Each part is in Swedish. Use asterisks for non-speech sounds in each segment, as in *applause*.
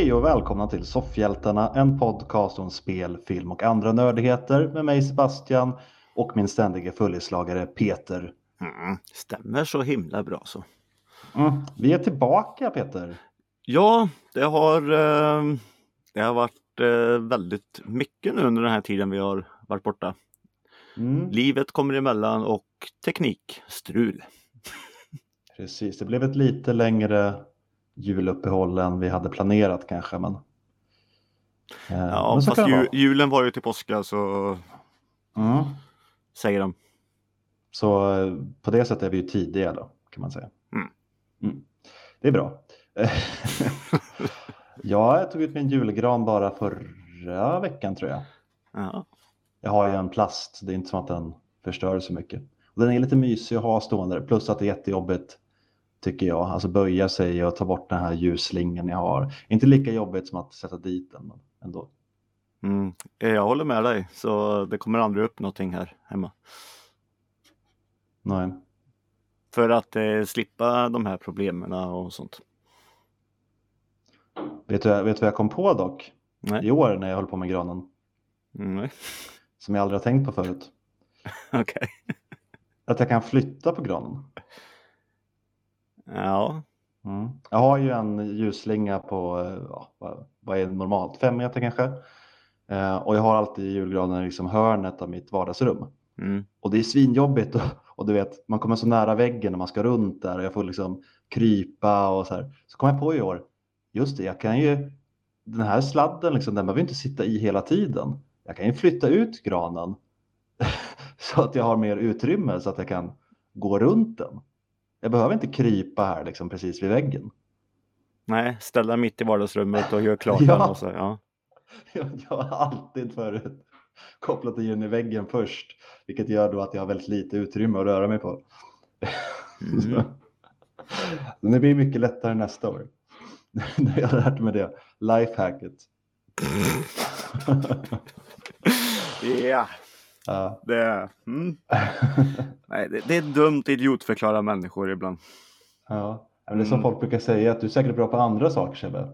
Hej och välkomna till Soffhjältarna, en podcast om spel, film och andra nördigheter med mig Sebastian och min ständige följeslagare Peter. Mm, stämmer så himla bra så. Mm, vi är tillbaka Peter. Ja, det har, eh, det har varit eh, väldigt mycket nu under den här tiden vi har varit borta. Mm, Livet kommer emellan och teknikstrul. *laughs* precis, det blev ett lite längre juluppehåll än vi hade planerat kanske. Men, eh, Ja, men fast ju, julen var ju till påska så Mm, säger de. så eh, på det sättet är vi ju tidiga då kan man säga. Mm. Mm, det är bra. ja, *laughs* jag tog ut min julgran bara förra veckan tror jag. Ja, Jag har ju en plast, det är inte som att den förstör så mycket. Och den är lite mysig att ha stående, plus att det är jättejobbigt tycker jag. Alltså böja sig och ta bort den här ljusslingan jag har. Inte lika jobbigt som att sätta dit den, men ändå. mm. Eh, Jag håller med dig så det kommer aldrig upp någonting här hemma. Nej. För att eh, slippa de här problemen och sånt. Vet, du, vet du vad jag kom på dock? Nej. I år när jag höll på med granen. Mm, nej. Som jag aldrig har tänkt på förut. *laughs* Okej. Att jag kan flytta på granen. Ja. Mm. Jag har ju en ljusslinga på, ja, vad, vad är det normalt, fem meter kanske. Eh, och jag har alltid julgranen i liksom hörnet av mitt vardagsrum. Mm. Och det är svinjobbigt och, och du vet, man kommer så nära väggen när man ska runt där och jag får liksom krypa och så här. Så kom jag på i år, just det, jag kan ju, den här sladden liksom, den behöver inte sitta i hela tiden. Jag kan ju flytta ut granen *laughs* så att jag har mer utrymme så att jag kan gå runt den. Jag behöver inte krypa här liksom precis vid väggen. Nej, ställa mitt i vardagsrummet och gör klart *laughs* Ja. den. Ja. Jag, jag har alltid förut kopplat i den i väggen först, vilket gör då att jag har väldigt lite utrymme att röra mig på. Mm. *laughs* Men det blir mycket lättare nästa år. *laughs* När jag har lärt mig det. Lifehacket. Ja, Ja. det, mm. *laughs* Nej, det, det är dumt idiotförklara människor ibland. ja. Men det är som Mm. folk brukar säga, att du är säkert bra på andra saker Sebbe.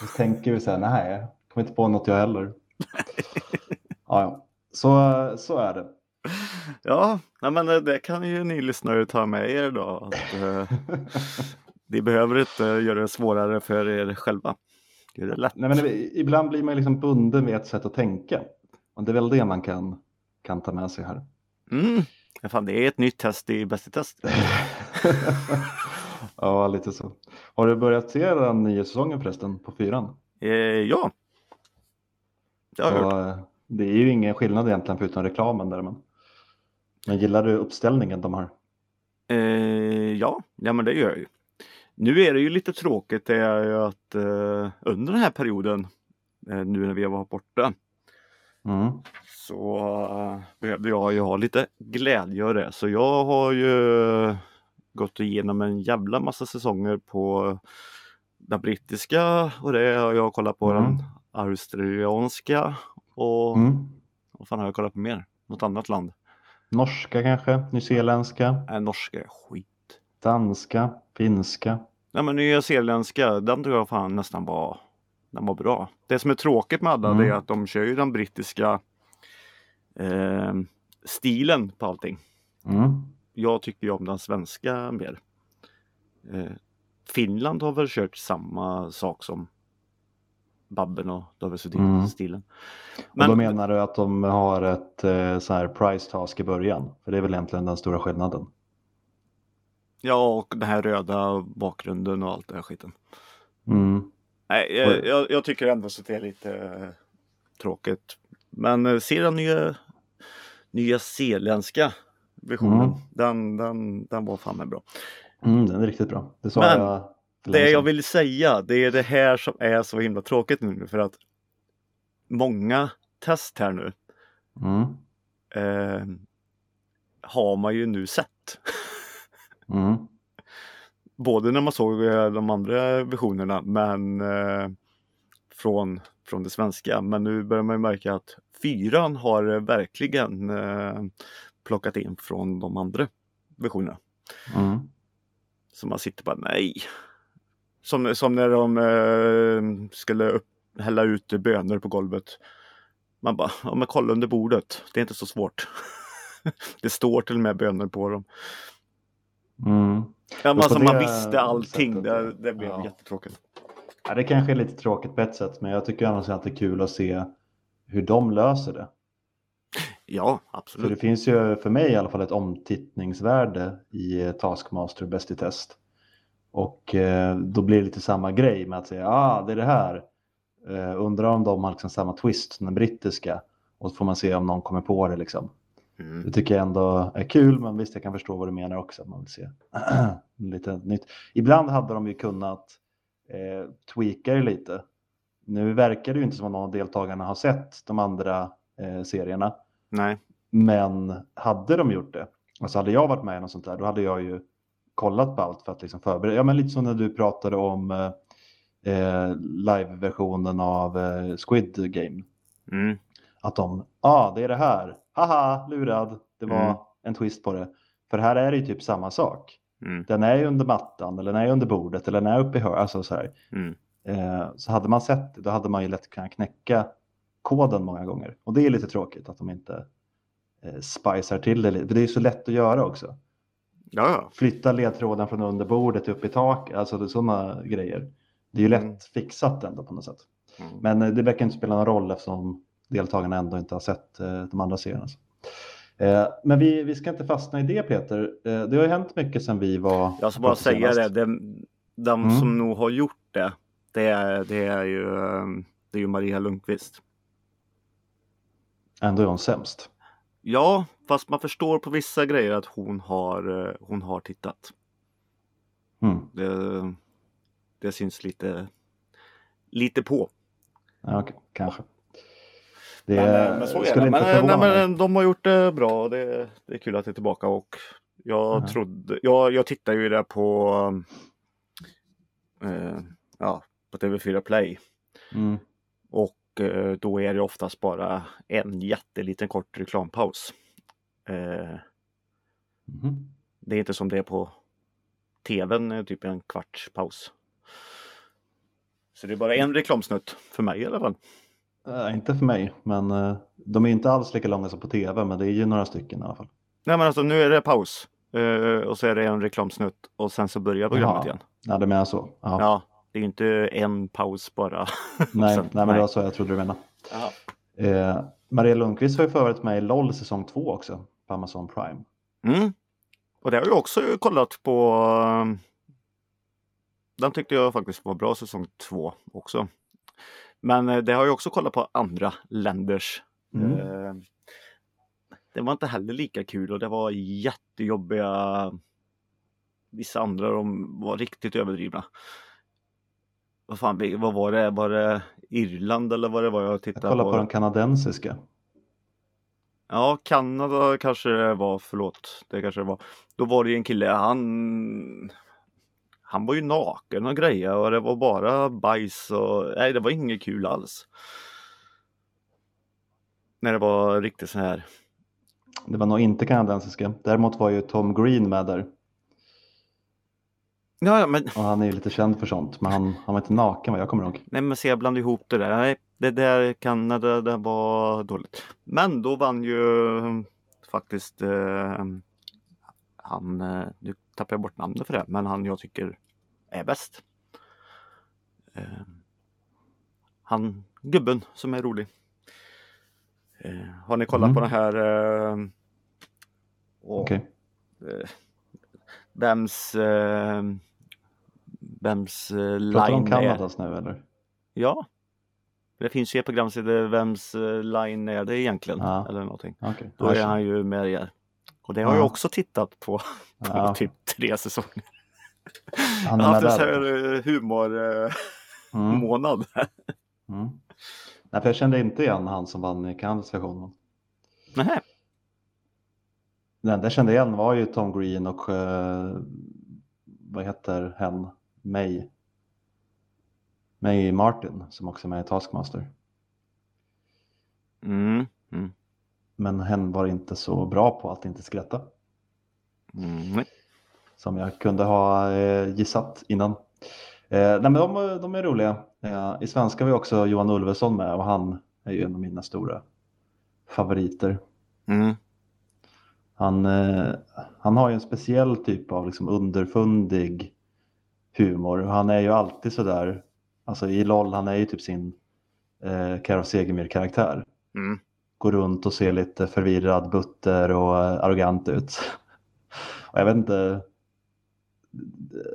Så tänker vi så här, nej, jag kommer inte på något jag heller. *laughs* Ja, ja. Så, så är det. Ja, nej, men det, det kan ju ni lyssnare ta med er då. Att, eh, *laughs* ni behöver inte göra det svårare för er själva. Gör det lätt. Nej, men ibland blir man liksom bunden vid ett sätt att tänka. Och det är väl det man kan, kan ta med sig här. Mm. Ja, fan, det är ett nytt test i Bäst i test. *laughs* ja, lite så. Har du börjat se den nya säsongen förresten på fyran? Eh, ja, det har jag hört. Så, eh, det är ju ingen skillnad egentligen förutom reklamen där. Men, men gillar du uppställningen de har? Eh, ja, ja, men det gör jag ju. Nu är det ju lite tråkigt det är ju att eh, under den här perioden, eh, nu när vi var borta, Mm. så eh, behövde jag ju ha lite glädje av det. Så jag har ju gått igenom en jävla massa säsonger på den brittiska och det har jag kollat på Mm. den australienska och Mm. vad fan har jag kollat på mer? Något annat land? Norska kanske, nyzeeländska, Äh, norska är skit. danska, finska. Nej men nyzeeländska, den tror jag fan nästan var, den var bra. Det som är tråkigt med alla Mm. är att de kör ju den brittiska eh, stilen på allting. Mm. Jag tycker ju om den svenska mer. Eh, Finland har väl kört samma sak som Babben och David Mm. Sundin-stilen. Och då menar du att de har ett eh, så här price task i början? För det är väl egentligen den stora skillnaden. Ja, och den här röda bakgrunden och allt det här skiten. Mm. Nej, jag, jag, jag tycker ändå så det är lite eh, tråkigt. Men eh, se den nya, nya zeeländska versionen. Mm. Den, den, den var fan med bra. Mm, den är riktigt bra. Det sa Men, jag. Det jag vill säga, det är det här som är så himla tråkigt nu för att många test här nu Mm. eh, har man ju nu sett. Mm. Både när man såg eh, de andra versionerna men eh, från, från det svenska. Men nu börjar man ju märka att fyran har verkligen eh, plockat in från de andra versionerna. Mm. Så man sitter bara nej. Som, som när de skulle upp, hälla ut bönor på golvet. Man bara, ja men kolla under bordet. Det är inte så svårt. *laughs* det står till och med bönor på dem. Mm. Ja, men alltså, man visste allting. Det, det blev ja. jättetråkigt. Ja, det kanske är lite tråkigt på ett sätt, men jag tycker annars att det är kul att se hur de löser det. Ja, För absolut. det finns ju för mig i alla fall ett omtittningsvärde i eh, Taskmaster Bäst i test. Och eh, då blir det lite samma grej med att säga ah, det är det här. Eh, undrar om de har liksom samma twist som den brittiska. Och så får man se om någon kommer på det liksom. Mm. Det tycker jag ändå är kul, men visst jag kan förstå vad du menar också. att Man vill se *clears throat* lite nytt. Ibland hade de ju kunnat eh, tweaka det lite. Nu verkar det ju inte som att någon av deltagarna har sett de andra eh, serierna. Nej. Men hade de gjort det, alltså hade jag varit med i något sånt där, då hade jag ju kollat på allt för att liksom förbereda. Ja, men lite som när du pratade om eh, eh, live-versionen av eh, Squid Game. Mm. Att de, ja ah, det är det här, haha, lurad, det var Mm. en twist på det. För här är det ju typ samma sak. Mm. Den är ju under mattan, eller den är under bordet, eller den är uppe i hörnet. Alltså så. Mm. Eh, så hade man sett det, då hade man ju lätt kunnat knäcka koden många gånger. Och det är lite tråkigt att de inte eh, spicar till det. För det är ju så lätt att göra också. Ja, ja. Flytta ledtråden från underbordet upp i taket, alltså sådana grejer. Det är ju lätt Mm. fixat ändå på något sätt. Mm. Men eh, det verkar inte spela någon roll eftersom deltagarna ändå inte har sett eh, de andra serierna. Eh, men vi, vi ska inte fastna i det Peter. Eh, det har ju hänt mycket sedan vi var Jag ska bara säga det. senast. De, Mm. som nog har gjort det, det är, det är, ju, det är ju Maria Lundqvist. Ändå är hon sämst. Ja, fast man förstår på vissa grejer att hon har, hon har tittat. Mm. Det, det syns lite, lite på. Ja, okej, kanske. Det Men, eh, men så är det. Men, eh, nej, men de har gjort det bra. Det, det är kul att det är tillbaka och jag Ja. trodde, jag, jag tittar ju där på, eh, ja, på TV4 Play. Mm. Och eh, då är det oftast bara en jätteliten kort reklampaus. Eh, Mhm. det är inte som det är på TVn, eh, typ en kvarts paus. Så det är bara en reklamsnutt för mig i alla fall. Eh, inte för mig, men eh, de är inte alls lika långa som på tv, men det är ju några stycken i alla fall. Nej men alltså nu är det paus. Eh, och så är det en reklamsnutt och sen så börjar programmet Jaha. igen. Ja, det menar så. Ja. Ja, det är ju inte en paus bara. *laughs* nej, sen- nej, men nej. det var så jag trodde du menade. Jaha. Eh, Maria Lundqvist har ju förut med i LOL säsong 2 också på Amazon Prime. Mm. Och det har jag också kollat på. eh, Den tyckte jag faktiskt var bra säsong två också. Men eh, det har jag också kollat på andra länders. Mm. Eh, Det var inte heller lika kul och det var jättejobbiga. Vissa andra de var riktigt överdrivna. Vad fan, vad var det? Var det Irland eller vad det var jag Jag tittade kollar på? på den kanadensiska. Ja, Kanada kanske det var, förlåt. Det kanske det var. Då var det ju en kille, han han var ju naken och grejer och det var bara bajs och nej, det var inget kul alls. När det var riktigt så här. Det var nog inte kanadensiska. Däremot var ju Tom Green med där. Ja, ja, men Och han är ju lite känd för sånt. Men han, han var inte naken vad jag kommer ihåg. nej, men se, jag blandade ihop det där. Nej, det där Kanada, det var dåligt. Men då vann ju eh, faktiskt eh, han, eh, nu tappar jag bort namnet för det, men han jag tycker är bäst. Eh, han gubben som är rolig. Eh, har ni kollat Mm. på den här Okej. eh, vems vems eh, Pratar line om är? Nu eller? Ja. Det finns ju ett program som heter Vems line är det egentligen? Ja. Eller någonting. Okej. Då är han ju med er. Och det har Ja. jag också tittat på *laughs* på Ja, typ tre säsonger. han har haft en eh, humormånad. Mm. Mm. Nej, för jag kände inte igen han som vann i Kanadas version. Nähä. Den enda jag kände igen var ju Tom Green och eh, vad heter hen? May. May Martin som också är med i Taskmaster. Mm. Mm. Men hen var inte så bra på att inte skratta Mm. som jag kunde ha eh, gissat innan. Eh, nej, men de, de är roliga. Eh, I svenska har vi också Johan Ulveson med och han är ju en av mina stora favoriter. Mm. Han, han har ju en speciell typ av liksom underfundig humor. Han är ju alltid sådär, alltså i LOL, han är ju typ sin eh, Karo Segemyhr-karaktär. Mm. Går runt och ser lite förvirrad, butter och eh, arrogant ut. *laughs* och jag vet inte,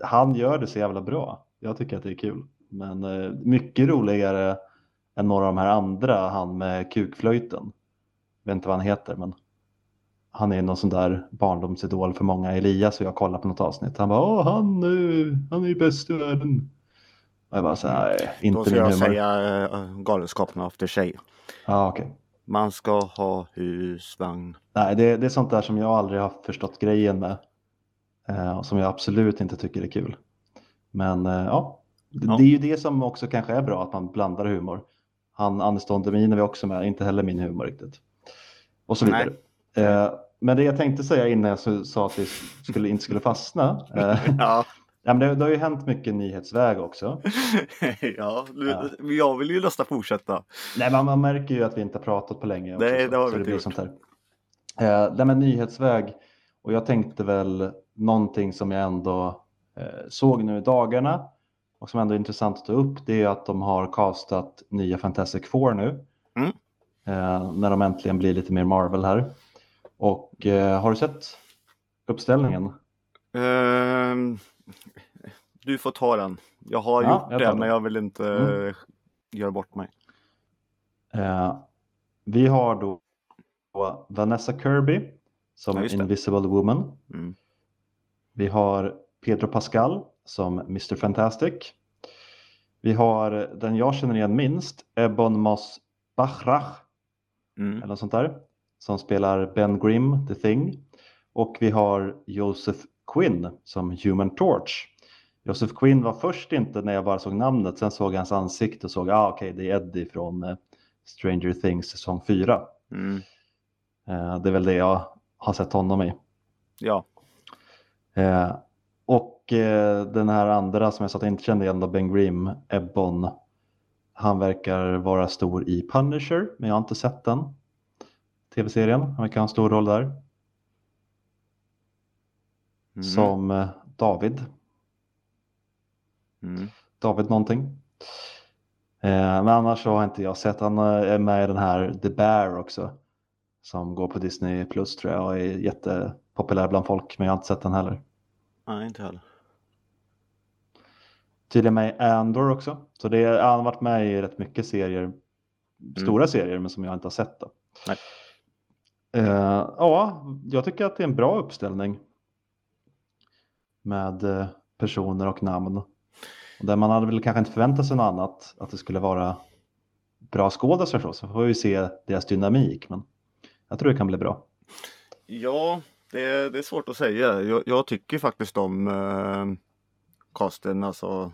han gör det så jävla bra. Jag tycker att det är kul. Men eh, mycket roligare än några av de här andra, han med kukflöjten. Jag vet inte vad han heter, men han är någon sån där barndomsidol för många. Elias och jag kollade på något avsnitt. Han bara, Åh, han, han är ju bäst i världen. Och jag bara, så här, nej, Då inte ska jag humor. säga äh, Galenskaparna After Shave. Ja, okej. Man ska ha husvagn. Nej, det, det är sånt där som jag aldrig har förstått grejen med. Eh, och som jag absolut inte tycker är kul. Men eh, ja, det, Ja. det är ju det som också kanske är bra, att man blandar humor. Han Anders Don Demin är vi också med, inte heller min humor riktigt. Och så vidare. Eh, men det jag tänkte säga innan jag sa att vi skulle, inte skulle fastna. Eh, *laughs* Ja, ja, men det, det har ju hänt mycket nyhetsväg också. *laughs* ja, Ja. jag vill ju nästan fortsätta. Nej, man, man märker ju att vi inte har pratat på länge. Också, Nej, det har vi inte gjort. sånt här. Eh, nej, men nyhetsväg. Och jag tänkte väl någonting som jag ändå eh, såg nu i dagarna och som ändå är intressant att ta upp. Det är att de har castat nya Fantastic Four nu. Mm. Eh, när de äntligen blir lite mer Marvel här. Och eh, har du sett uppställningen? Ehm, du får ta den. Jag har Ja, gjort jag det, men jag vill inte Mm. göra bort mig. Eh, vi har då Vanessa Kirby som Ja. Invisible Woman. Mm. Vi har Pedro Pascal som Mr. Fantastic. Vi har den jag känner igen minst, Ebon Moss Bachrach, Mm. eller något sånt där, som spelar Ben Grimm, The Thing. Och vi har Joseph Quinn som Human Torch. Joseph Quinn var först inte när jag bara såg namnet, sen såg jag hans ansikte och såg, ah okej, det är Eddie från eh, Stranger Things säsong 4. Mm. Eh, det är väl det jag har sett honom i. Ja, Eh, och den här andra som jag sa att jag inte kände igen, Ben Grimm, Ebbon, han verkar vara stor i Punisher, men jag har inte sett den tv-serien. Han verkar ha en stor roll där. Mm. Som eh, David, Mm. David någonting. Eh, men annars så har inte jag sett, han eh, är med i den här The Bear också. Som går på Disney Plus tror jag och är jättepopulär bland folk, men jag har inte sett den heller. Nej, inte heller. tydligen med i Andor också. Så det är, han har varit med i rätt mycket serier, stora serier, men som jag inte har sett. Då. Nej. Eh, ja, jag tycker att det är en bra uppställning. Med eh, personer och namn. Och där man hade väl kanske inte förväntat sig något annat, att det skulle vara bra skådespelare så, så får vi se deras dynamik. Men jag tror det kan bli bra. Ja, det är, det är svårt att säga. Jag, jag tycker faktiskt om eh, casten, alltså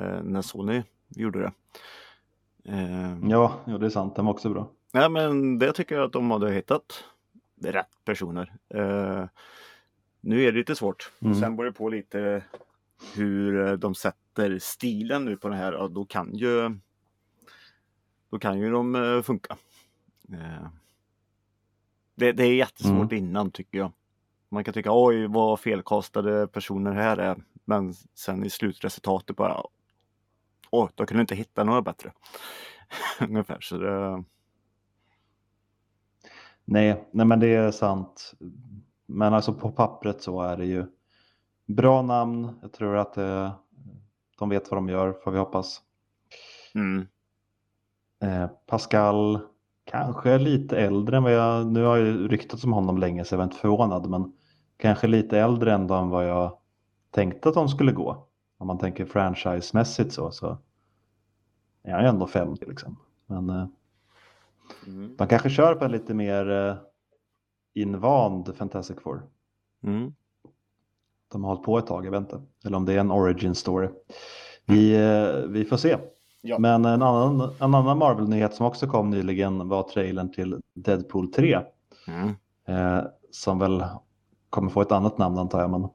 eh, när Sony gjorde det. Eh, Ja, jo, det är sant, den var också bra. Nej, men det tycker jag att de hade hittat rätt personer. Eh, nu är det lite svårt. Mm. Sen beror det på lite hur eh, de sätter stilen nu på det här. Ja, då kan ju då kan ju de eh, funka. Eh, det, det är jättesvårt Mm. innan tycker jag. Man kan tycka oj vad felkastade personer här är. Men sen i slutresultatet bara Åh, de kunde inte hitta några bättre. *laughs* Ungefär så det, Nej, nej, men det är sant. Men alltså på pappret så är det ju bra namn. Jag tror att det, de vet vad de gör, får vi hoppas. mm, Eh, Pascal, kanske lite äldre än vad jag, nu har jag ju ryktats om honom länge så jag var inte förvånad, men kanske lite äldre än vad jag tänkte att de skulle gå. Om man tänker franchise-mässigt så, så är han ju ändå 50 liksom. Men eh, mm, de kanske kör på en lite mer eh, invand Fantastic Four. mm. De har hållit på ett tag, jag vet inte. Eller om det är en origin story. Vi, eh, vi får se. Ja. Men en annan, en annan Marvel-nyhet som också kom nyligen var trailern till Deadpool 3. Mm. Eh, som väl kommer få ett annat namn antar jag. Men,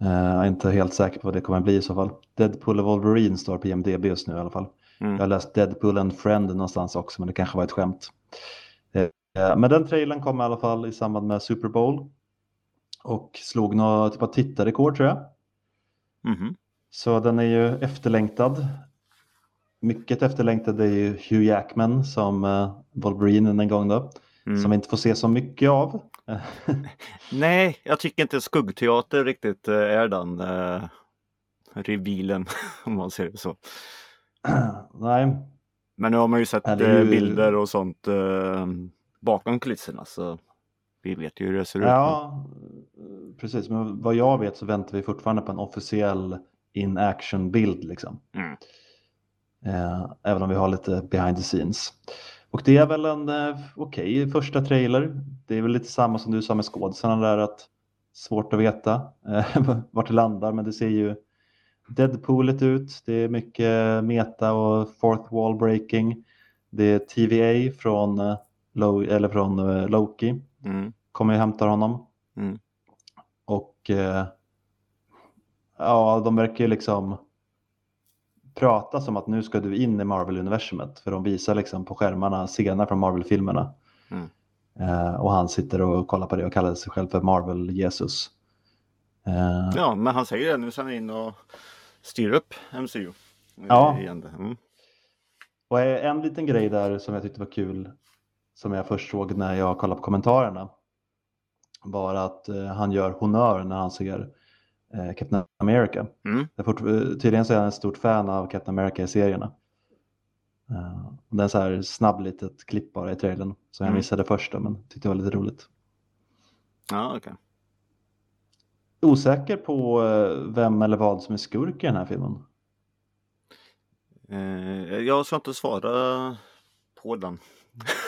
Eh, jag är inte helt säker på vad det kommer bli i så fall. Deadpool och Wolverine står på IMDB just nu i alla fall. Mm. Jag har läst Deadpool and Friend någonstans också, men det kanske var ett skämt. Eh, men den trailern kom i alla fall i samband med Super Bowl. Och slog något typ av tittarrekord tror jag. Mhm. Så den är ju efterlängtad. Mycket efterlängtad är ju Hugh Jackman som uh, Wolverine en gång då. Mm. Som vi inte får se så mycket av. *laughs* Nej, jag tycker inte skuggteater riktigt eh, är den eh, revealen *laughs* om man ser det så. *clears throat* Nej, Men nu har man ju sett eh, ju- bilder och sånt eh, bakom kulisserna så vi vet ju hur det ser ut. ja, precis. Men vad jag vet så väntar vi fortfarande på en officiell in action bild liksom. Mm. Eh, även om vi har lite behind the scenes. Och det är väl en eh, okej första trailer. Det är väl lite samma som du sa med skådisarna där att svårt att veta eh, *laughs* vart det landar men det ser ju Deadpooligt ut. Det är mycket meta och fourth wall breaking. Det är TVA från, Lo- eller från eh, Loki. Mm. Kommer ju hämta honom. Mm. Och eh, ja, de verkar ju liksom prata som att nu ska du in i Marvel-universumet. För de visar liksom på skärmarna scener från Marvel-filmerna. Mm. Eh, och han sitter och kollar på det och kallar sig själv för Marvel-Jesus. Ja, men han säger det nu är in och styr upp MCU. Ja. Igen. Mm. Och en liten grej där som jag tyckte var kul som jag först såg när jag kollade på kommentarerna var att eh, han gör honör när han ser eh, Captain America. Mm. Fort, tydligen så är han en stort fan av Captain America i serierna. Eh, och det är en så här snabb litet klipp bara i trailern som jag Mm. missade första men tyckte det var lite roligt. Ja, okej. Osäker på eh, vem eller vad som är skurk i den här filmen. Eh, jag ska inte svara på den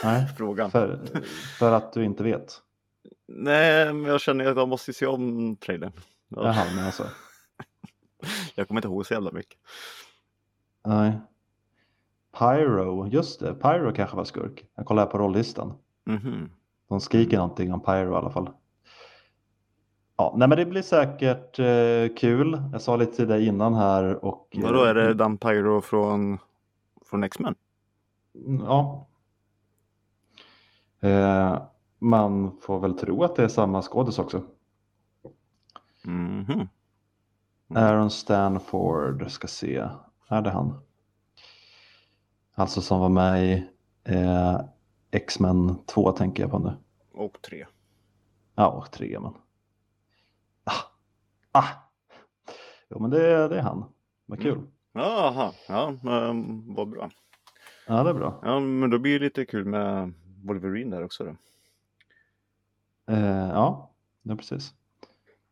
Nej, *laughs* frågan. för, för att du inte vet. Nej, men jag känner att jag måste se om trailern. Ja, Jaha, men alltså. *laughs* Jag kommer inte ihåg så jävla mycket. Nej. Pyro, just det. Pyro kanske var skurk. Jag kollar här på rollistan. Mhm. De skriker någonting om Pyro i alla fall. Ja, nej men det blir säkert eh, kul. Jag sa lite till dig innan här och... eh, Och då är det Dan Pyro från, från X-Men? Mm, Ja. Eh, man får väl tro att det är samma skådis också. Mhm. Aaron Stanford, ska se. Är det han? Alltså som var med i eh, X-Men 2 tänker jag på nu. Och tre. Ja, och tre men. Ah. Ah. Jo men det, det är han. Vad kul. Jaha, ja, men vad bra. Ja det är bra. Ja, men då blir det lite kul med Wolverine där också då. Eh, ja, ja, precis.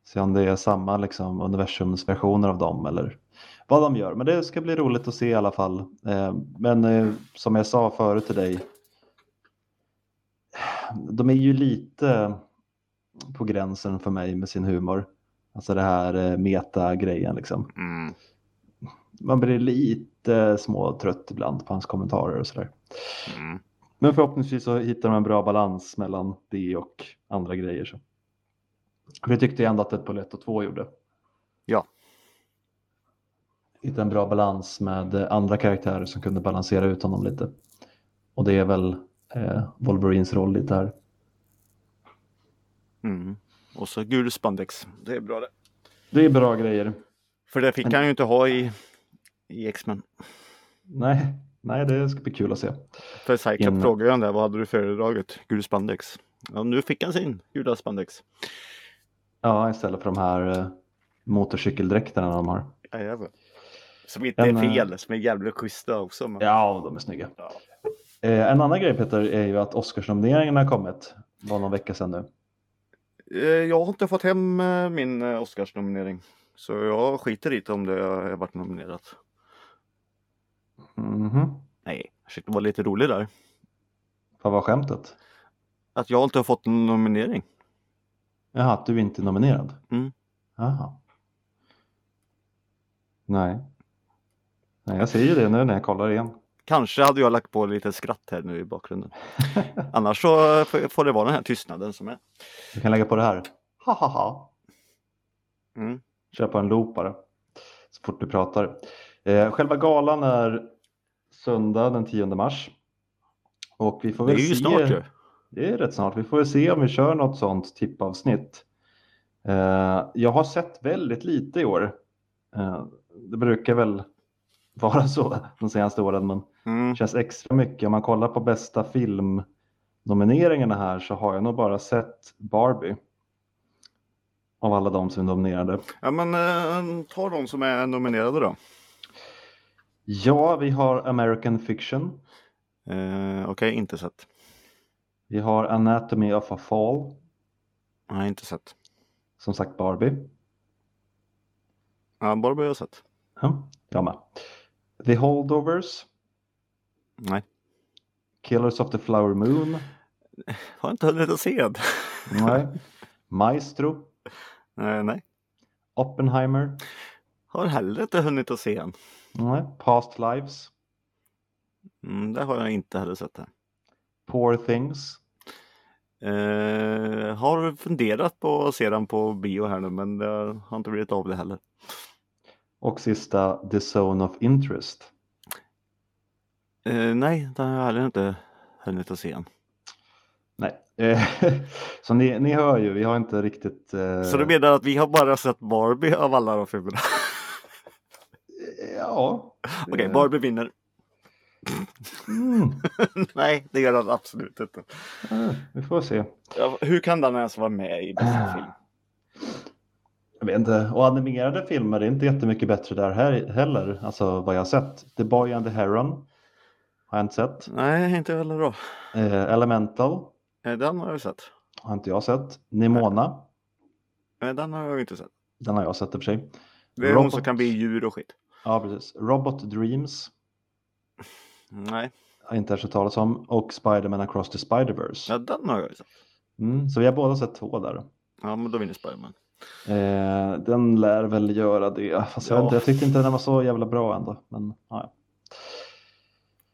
Se om det är samma liksom, universumsversioner av dem eller vad de gör. Men det ska bli roligt att se i alla fall. Eh, men eh, som jag sa förut till dig. De är ju lite på gränsen för mig med sin humor. Alltså det här eh, meta-grejen liksom. Mm. Man blir lite småtrött ibland på hans kommentarer och sådär. Mm. Men förhoppningsvis så hittar de en bra balans mellan det och andra grejer. Så. För det tyckte jag ändå att Deadpool 1 och 2 gjorde. Ja. Hitta en bra balans med andra karaktärer som kunde balansera ut honom lite. Och det är väl eh, Wolverines roll lite här. Mm. Och så gul spandex. Det är bra det. Det är bra grejer. För det fick Men- han ju inte ha i, i X-Men. Nej, nej, det ska bli kul att se. För Cyclops In- frågade han där, vad hade du föredragit? Gul spandex. Ja, nu fick han sin gula spandex. Ja, istället för de här eh, motorcykeldräkterna de har. Jajamän. Som inte är En, eh, fel, som är jävligt schyssta också. Men... Ja, de är snygga. Ja. Eh, en annan grej Peter är ju att Oscarsnomineringarna har kommit. Det var någon vecka sedan nu. Eh, Jag har inte fått hem eh, min eh, Oscarsnominering. Så jag skiter i om det har varit nominerat. Mhm. Nej, jag försökte vara lite rolig där. Vad var skämtet? Att jag inte har fått en nominering. Jaha, att du inte är nominerad? Mm. Jaha. Nej. Nej, jag ser ju det nu när jag kollar igen. Kanske hade jag lagt på lite skratt här nu i bakgrunden. *laughs* Annars så får- får det vara den här tystnaden som är. Du kan lägga på det här. Ha ha ha. Mm. kör på en loop bara så fort du pratar. Eh, själva galan är söndag den 10 mars. Och vi får Det väl är ju se. snart ju. Det är rätt snart. Vi får väl se om vi kör något sånt tippavsnitt. Eh, jag har sett väldigt lite i år. Eh, det brukar väl *laughs* vara så de senaste åren, men Mm. det känns extra mycket. Om man kollar på bästa filmnomineringarna här så har jag nog bara sett Barbie. Av alla de som är nominerade. Ja men ta de som är nominerade då. Ja, vi har American Fiction. Eh, Okej, inte sett. Vi har Anatomy of a Fall. Nej, inte sett. Som sagt Barbie. Ja, Barbie har jag sett. Ja, jag med. The Holdovers. Nej, Killers of the Flower Moon. *laughs* har inte hunnit att se den. *laughs* Nej. Maestro. Eh, nej, Oppenheimer. har heller inte hunnit att se den. Nej. Past Lives. Mm, det har jag inte heller sett. Det. Poor Things. Eh, har funderat på att se den på bio här nu men det har inte blivit av det heller. Och sista The Zone of Interest. Eh, nej, den har jag heller inte hunnit att se än. Nej. *laughs* Så ni, ni hör ju, vi har inte riktigt... eh, Så du menar att vi har bara sett Barbie av alla de filmerna? Ja. Okej, Eh, Barbie vinner. Mm. *laughs* nej, det gör den absolut inte. eh, Vi får se. Ja, hur kan den ens vara med i bästa film? Jag vet inte. Och animerade filmer är inte jättemycket bättre där här heller. Alltså vad jag har sett. The Boy and the Heron. Har jag inte sett. Nej, inte heller då. Eh, Elemental. Eh, Den har jag sett. Har inte jag sett. Nimona. Nej, den har jag inte sett. Den har jag sett i och för sig. Det är hon Robot- som kan bli djur och skit. Ja, precis. Robot Dreams. Nej, Har inte hört talas om. Och Spider-Man Across the Spider-Verse. ja, den har jag sett. Mm, så vi har båda sett två där. Ja, men då vinner Spiderman. Eh, den lär väl göra det. Fast jag, Ja. vet inte, jag tyckte inte den var så jävla bra ändå. Men ja.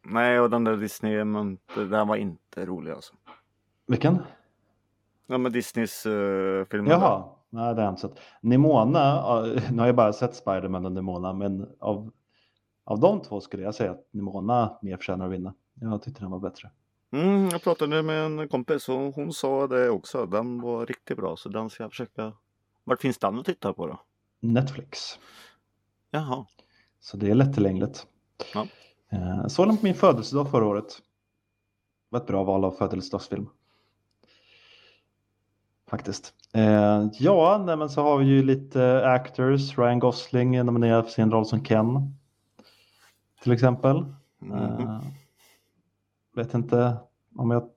Nej, och den där Disney, men den var inte rolig alltså. Vilken? Ja, men Disneys uh, film. Jaha, nej det har jag inte sett. Nimona, nu har jag bara sett Spider-Man och Nimona, men av, av de två skulle jag säga att Nimona mer förtjänar att vinna. Jag tyckte den var bättre. Mm, jag pratade med en kompis och hon sa det också. Den var riktigt bra, så den ska jag försöka. Vart finns den att titta på då? Netflix, Jaha. så det är lättillgängligt. Ja. Eh, såg den på min födelsedag förra året. Det var ett bra val av födelsedagsfilm. Faktiskt. Eh, ja, nej, men så har vi ju lite actors. Ryan Gosling är nominerad för sin roll som Ken. Till exempel. Mhm. Eh, vet inte om jag...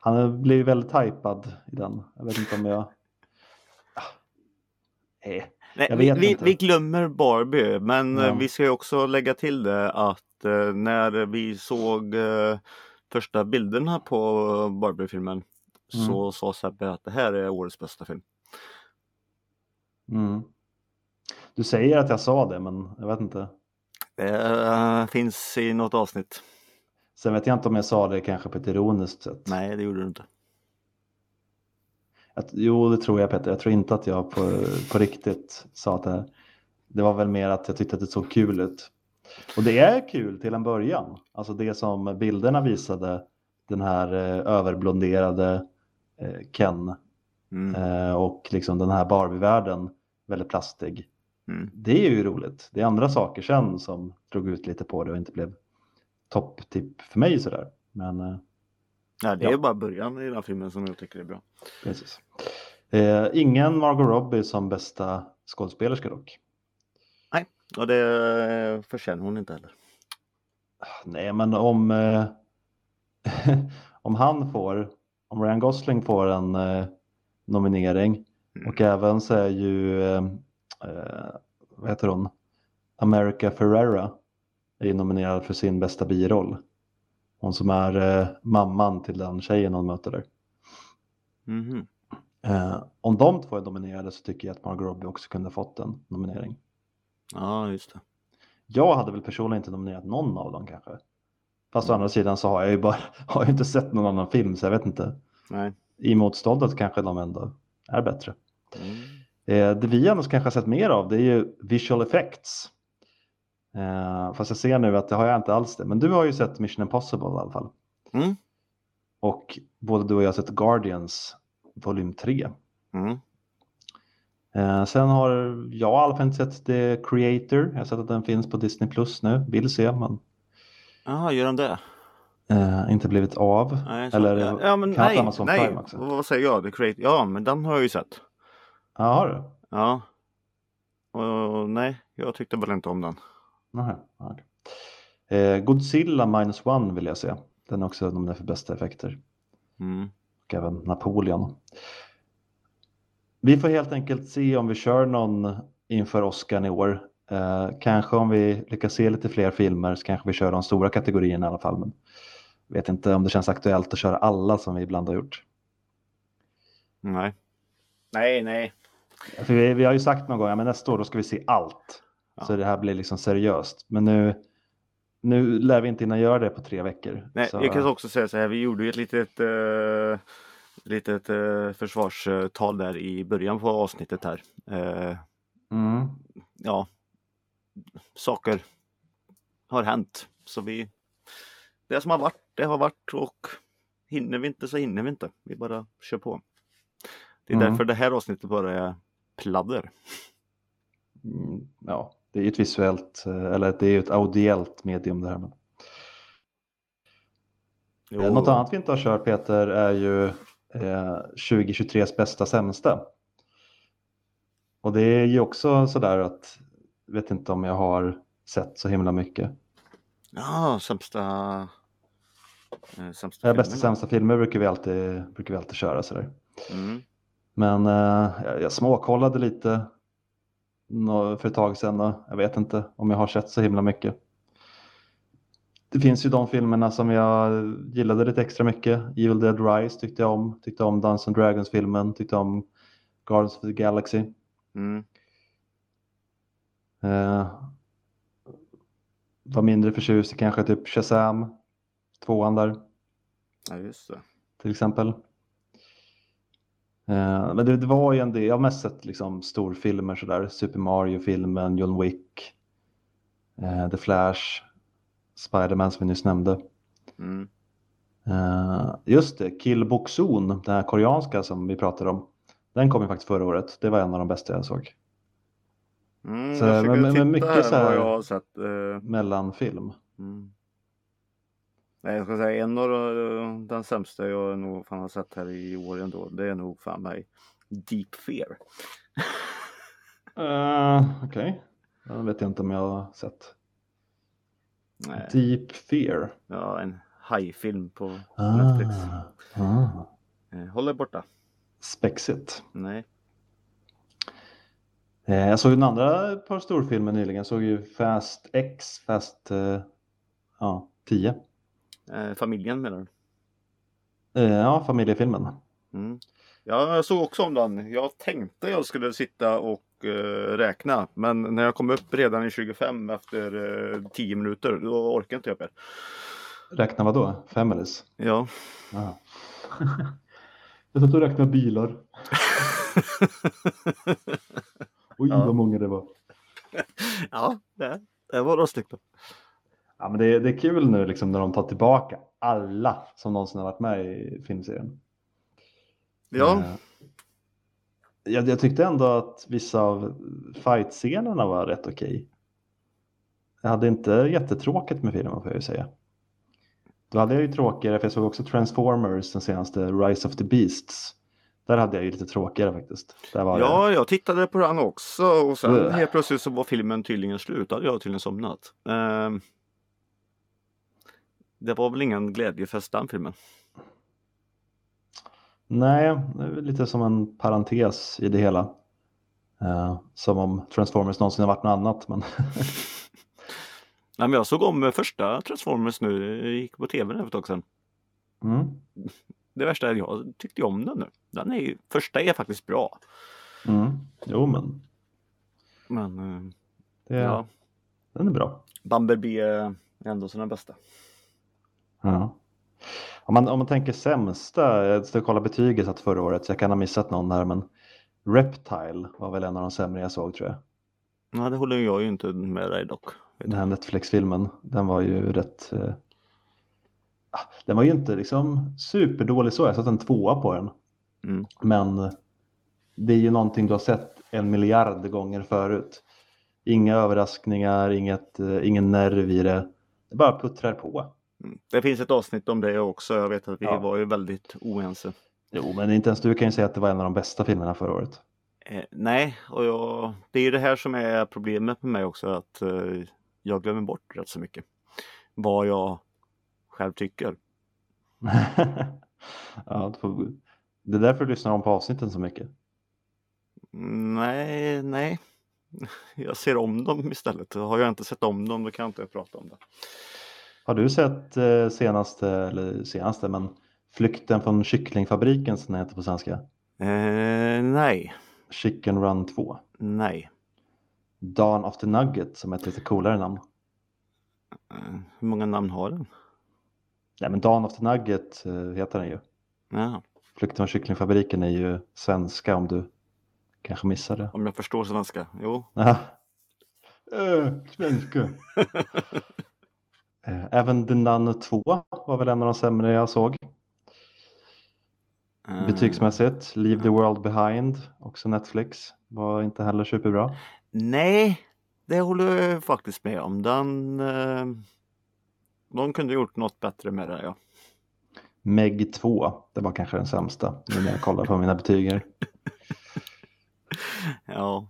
Han blivit väldigt hypad i den. Jag vet inte om jag... Ah. Eh. Nej, jag vi, vet vi, inte. vi glömmer Barbie, men Ja. eh, vi ska ju också lägga till det att eh, när vi såg eh, första bilderna på Barbie-filmen Mm. så sa Sebbe att det här är årets bästa film. Mm. Du säger att jag sa det, men jag vet inte. Det eh, finns i något avsnitt. Sen vet jag inte om jag sa det kanske på ett ironiskt sätt. Nej, det gjorde du inte. Att, jo, det tror jag Peter. Jag tror inte att jag på, på riktigt sa att det, det var väl mer att jag tyckte att det såg kul ut. Och det är kul till en början. Alltså det som bilderna visade, den här eh, överblonderade Ken Mm. eh, och liksom den här Barbie-världen, väldigt plastig. Mm. Det är ju roligt. Det är andra saker sen som drog ut lite på det och inte blev topptipp för mig sådär. Men eh, Ja, det Ja. är bara början i den här filmen som jag tycker är bra. Precis. Eh, ingen Margot Robbie som bästa skådespelerska dock. Och det förtjänar hon inte heller. Nej, men om, eh, *laughs* om han får, om Ryan Gosling får en eh, nominering Mm. och även så är ju, eh, eh, vad heter hon, America Ferrera är nominerad för sin bästa biroll. Hon som är eh, mamman till den tjejen hon möter där. Mhm. Eh, om de två är nominerade så tycker jag att Margot Robbie också kunde ha fått en nominering. Ja, just det. Jag hade väl personligen inte nominerat någon av dem kanske. Fast å andra sidan så har jag ju bara *laughs* har jag inte sett någon annan film så jag vet inte. Nej. I motståndet kanske de ändå är bättre. Mm. Eh, det vi ändå kanske har sett mer av det är ju visual effects. Eh, fast jag ser nu att det har jag inte alls det. Men du har ju sett Mission Impossible i alla fall. Mm. Och både du och jag har sett Guardians volym 3. Mm. Eh, sen har jag i alla fall inte sett The Creator. Jag har sett att den finns på Disney Plus nu. Vill se men Jaha, gör den det? Eh, inte blivit av. Nej, så- Eller ja, ja, men nej, Amazon nej. Prime också. Vad säger jag? The Create? Ja, men den har jag ju sett. Ja, har du? Ja. Och, nej, jag tyckte väl inte om den. Nähä, okej. Eh, Godzilla minus one vill jag se. Den är också nominerad för bästa effekter. Mm. Och även Napoleon. Vi får helt enkelt se om vi kör någon inför Oscar i år. Eh, kanske om vi lyckas se lite fler filmer så kanske vi kör de stora kategorierna i alla fall. Men vet inte om det känns aktuellt att köra alla som vi ibland har gjort. Nej. Nej, nej. För vi, vi har ju sagt någon gång att nästa år då ska vi se allt. Ja. Så det här blir liksom seriöst. Men nu, nu lär vi inte hinna göra det på tre veckor. nej så, jag kan också säga så här, vi gjorde ju ett litet, uh, litet uh, försvarstal där i början på avsnittet här. Eh, mm, ja, saker har hänt. Så vi, det som har varit, det har varit och hinner vi inte så hinner vi inte. Vi bara kör på. Det är Mm. därför det här avsnittet bara är pladder. mm, ja, det är ju ett visuellt, eh, eller det är ju ett audiellt medium det här. Men. Jo, Eh, Något annat vi inte har kört Peter är ju eh, 2023s bästa sämsta. Och det är ju också sådär att, vet inte om jag har sett så himla mycket. Ja, sämsta... Eh, sämsta Ja, bästa sämsta filmer brukar vi alltid, brukar vi alltid köra sådär. Mm. Men eh, jag, jag småkollade lite för ett tag sedan och jag vet inte om jag har sett så himla mycket. Det finns ju de filmerna som jag gillade lite extra mycket. Evil Dead Rise tyckte jag om. Tyckte om Dungeons and Dragons-filmen. Tyckte om Guardians of the Galaxy. Mm. Eh, var mindre förtjust i kanske typ Shazam. Tvåan där. Ja, just det. till exempel. Eh, men det, det var ju en del, jag har mest sett liksom storfilmer sådär, Super Mario-filmen, John Wick, eh, The Flash, Spider-Man som vi nyss nämnde. Mm. Eh, just det, Kill Boksoon, den här koreanska som vi pratade om, den kom ju faktiskt förra året. Det var en av de bästa jag såg. Mm, Så, jag men- men titta mycket här så här- jag har sett. eh, Mellanfilm. Mm. Nej, jag ska säga en av de- den sämsta jag nog fan har sett här i år ändå. Det är nog fan mig Deep Fear. Uh, *laughs* Okej, den vet jag inte om jag har sett. Nej, Deep Fear. ja, en hajfilm på Netflix. Ah, ah. Eh, Håll er borta. Spexigt. Nej. Eh, Jag såg en andra par storfilmer nyligen. Jag såg ju Fast X, Fast eh, ja, 10. Eh, familjen menar du? Ja, familjefilmen. Mm. Ja, jag såg också om den. Jag tänkte jag skulle sitta och eh, räkna. Men när jag kom upp redan i 25 efter eh, 10 minuter, då orkade inte jag mer. Räkna vad då? Families? Ja. Ja. *laughs* jag satt och räknade bilar. *laughs* Oj, Ja. vad många det var. *laughs* ja, det, det var några stycken. Ja, men det, är- det är kul nu liksom, när de tar tillbaka alla som någonsin har varit med i filmserien. Ja, Eh, Jag, jag tyckte ändå att vissa av fight-scenerna var rätt okej. Jag hade inte jättetråkigt med filmen får jag ju säga. Då hade jag ju tråkigare, för jag såg också Transformers, den senaste Rise of the Beasts. Där hade jag ju lite tråkigare faktiskt. Ja, jag tittade på den också och sen Ugh. helt plötsligt så var filmen tydligen slut. Då hade jag tydligen somnat. Ehm, det var väl ingen glädjefest den filmen. Nej, det är lite som en parentes i det hela. Eh, som om Transformers någonsin har varit något annat. Men *laughs* Nej, men jag såg om eh, första Transformers nu. Jag gick på tv för ett tag sedan. mm, Det värsta är att jag tyckte om den nu. Den är ju, första är faktiskt bra. mm, jo men Men eh, det, ja, den är bra. Bumblebee är ändå sina bästa. Ja. Om, man, om man tänker sämsta, jag ska kolla betyget satt förra året så jag kan ha missat någon här men Reptile var väl en av de sämre jag såg tror jag. Nej, det håller jag ju inte med dig dock. Den här Netflix-filmen, den var ju rätt... Eh... ah, Den var ju inte liksom superdålig så, jag satte en tvåa på den. Mm. Men det är ju någonting du har sett en miljard gånger förut. Inga överraskningar, inget, eh, ingen nerv i det. Det bara puttrar på. Mm. Det finns ett avsnitt om det också. Jag vet att vi Ja. var ju väldigt oense. Jo, men inte ens du kan ju säga att det var en av de bästa filmerna förra året. Eh, nej, och jag, det är ju det här som är problemet med mig också. Att eh, jag glömmer bort rätt så mycket. Vad jag själv tycker. *laughs* ja, du får... Det är därför du lyssnar om på avsnitten så mycket. Nej, nej. *laughs* Jag ser om dem istället. Har jag inte sett om dem då kan jag inte prata om det. Har du sett eh, senaste, eller senaste, men Flykten från kycklingfabriken som den heter på svenska? Eh, nej, Chicken Run 2. nej. Dawn of the Nugget som är ett lite coolare namn. Eh, hur många namn har den? Nej, men Dawn of the Nugget eh, heter den ju. Ja, Flykten från kycklingfabriken är ju svenska om du kanske missade. om jag förstår svenska. Jo. Ja. Äh, svenska. *laughs* Eh, Även The Nun 2 var väl en av de sämre jag såg. Eh, Betygsmässigt. Leave the World Behind, också Netflix, var inte heller superbra. Nej, det håller jag faktiskt med om. Den, de kunde gjort något bättre med det. Ja. Meg 2, det var kanske den sämsta nu när jag kollar på mina betyger. *laughs* Ja,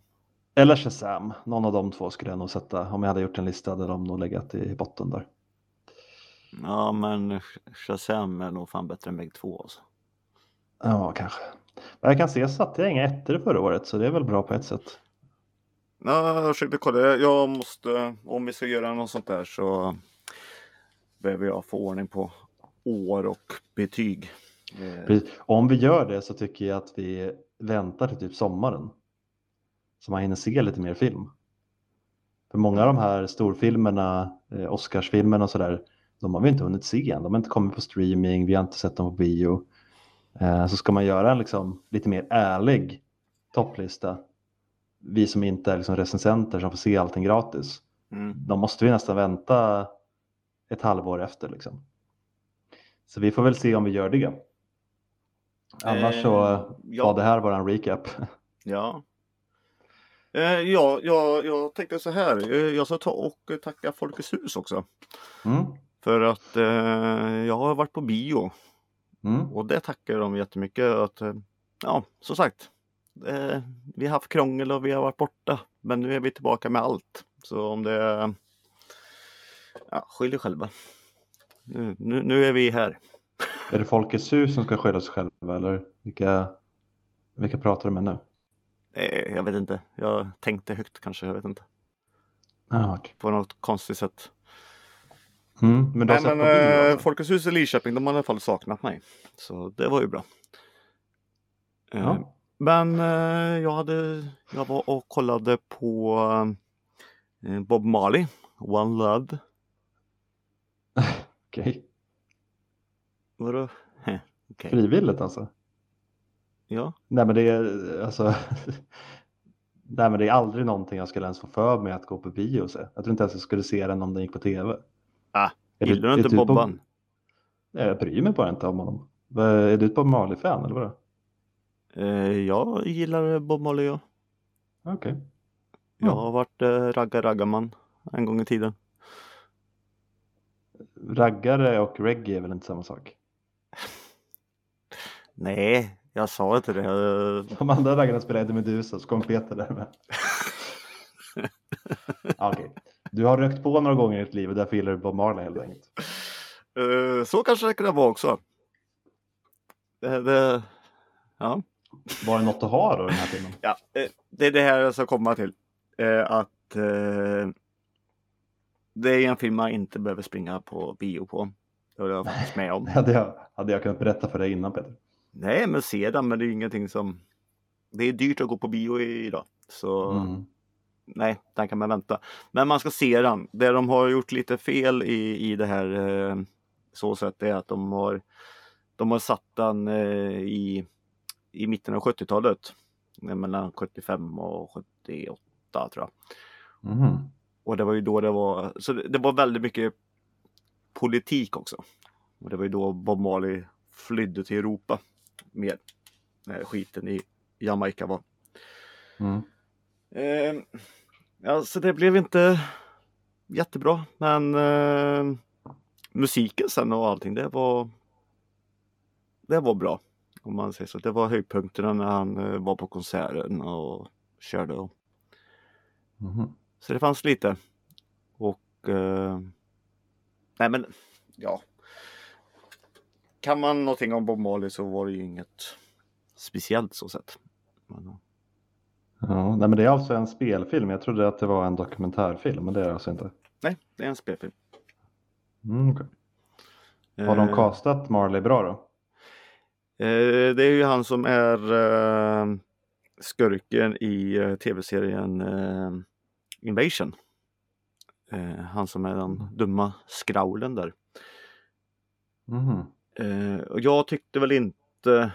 Eller Shazam, någon av de två skulle jag nog sätta. Om jag hade gjort en lista hade de nog legat i botten där. ja, men Shazam är nog fan bättre än Meg 2. Alltså. Ja, kanske. Men jag kan se så att jag inga ettor förra året, så det är väl bra på ett sätt. Ja, jag försökte kolla. Jag måste, om vi ska göra något sånt där så behöver jag få ordning på år och betyg. Eh, Precis. Om vi gör det så tycker jag att vi väntar till typ sommaren. Så man hinner se lite mer film. För många av de här storfilmerna, eh, Oscarsfilmerna och sådär, de har vi inte hunnit se än. De har inte kommit på streaming, vi har inte sett dem på bio. Eh, så ska man göra en liksom lite mer ärlig topplista, vi som inte är liksom recensenter som får se allting gratis, Mm. då måste vi nästan vänta ett halvår efter. Liksom. Så vi får väl se om vi gör det. Annars så Eh, ja. var det här bara en recap. *laughs* Ja. Eh, ja, ja, jag tänkte så här. Eh, jag ska ta och tacka Folkets hus också. Mm. För att eh, jag har varit på bio Mm. och det tackar de jättemycket. Att, ja, som sagt. Eh, vi har haft krångel och vi har varit borta. Men nu är vi tillbaka med allt. Så om det... Ja, skyll er själva. Nu, nu, nu är vi här. Är det Folkets hus som ska skylla sig själva eller vilka, vilka pratar du med nu? Eh, jag vet inte. Jag tänkte högt kanske. Jag vet inte. Ah, okej. På något konstigt sätt. mm. Men Nej, men alltså? Folkets hus i Lidköping, de har i alla fall saknat mig. Så det var ju bra. Eh, Ja. Men jag hade, jag var och kollade på Bob Marley, One Love. Okej. Vadå? Heh, *laughs* Okej. Frivilligt alltså? Ja. Nej men det är alltså *laughs* Nej men det är aldrig någonting jag skulle ens få för mig att gå på bio och se. Jag tror inte ens jag skulle se den om den gick på tv. Ah, Gillar du inte på- Bobban? Nej, Jag bryr mig bara inte om honom. Är du ett Bob Marley-fan eller vadå? Eh, jag gillar Bob Marley ja. Okej. Jag Ja. har varit eh, ragga raggarman en gång i tiden. Raggare och reggae är väl inte samma sak? Nej, jag sa inte det. *laughs* De andra raggarna spelar Eddie Meduza så kom Peter där med. *laughs* Okej. Du har rökt på några gånger i ditt liv och därför gillar du Bob Marley helt enkelt. eh, så kanske det kunde vara också. Det, det, ja. Var det något att ha då den här filmen? Ja, eh, det är det här jag ska komma till. Eh, Att eh, det är en film man inte behöver springa på bio på. Det håller jag faktiskt med om. *laughs* Hade jag, hade jag kunnat berätta för dig innan Peter? Nej, men se den, men det är ingenting som... Det är dyrt att gå på bio idag. Så Mm. nej, den kan man vänta. Men man ska se den. Det de har gjort lite fel i, i det här eh, så sätt är att de har, de har satt den eh, i, i mitten av 70-talet. mellan 75 och 78 tror jag. Mhm. Och det var ju då det var, så det, det var väldigt mycket politik också. Och det var ju då Bob Marley flydde till Europa med när skiten i Jamaica var. Mm. Eh, ja, så det blev inte jättebra, men eh, musiken sen och allting, det var det var bra. Om man säger så. Det var höjdpunkterna när han eh, var på konserten och körde. Och, Mhm. Så det fanns lite. Och eh, nej men ja. Kan man någonting om Bob Marley så var det ju inget speciellt så sett. Men, ja. Nej, men det är alltså en spelfilm. Jag trodde att det var en dokumentärfilm, men det är det alltså inte. nej, det är en spelfilm. Mm, okej. Har de Eh, castat Marley bra då? Eh, det är ju han som är eh, skurken i eh, tv-serien eh, Invasion. Eh, han som är den dumma skraulen där. Mhm. Eh, och jag tyckte väl inte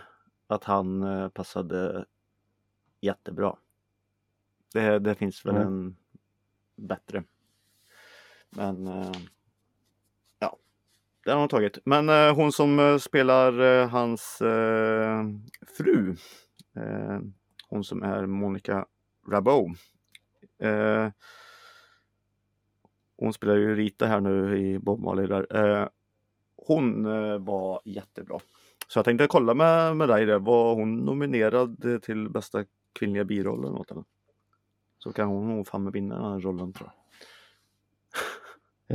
att han eh, passade jättebra. Det, det finns väl Nej. en bättre. Men eh, ja, det har de tagit. Men eh, hon som eh, spelar eh, hans eh, fru, hon som är Monica Rabot. Eh, hon spelar ju Rita här nu i Bob Marley där. Eh, hon eh, var jättebra. Så jag tänkte kolla med, med dig där. Var hon nominerad till bästa kvinnliga biroll eller något? Eller? Så kan hon nog fan med vinna den här rollen tror jag.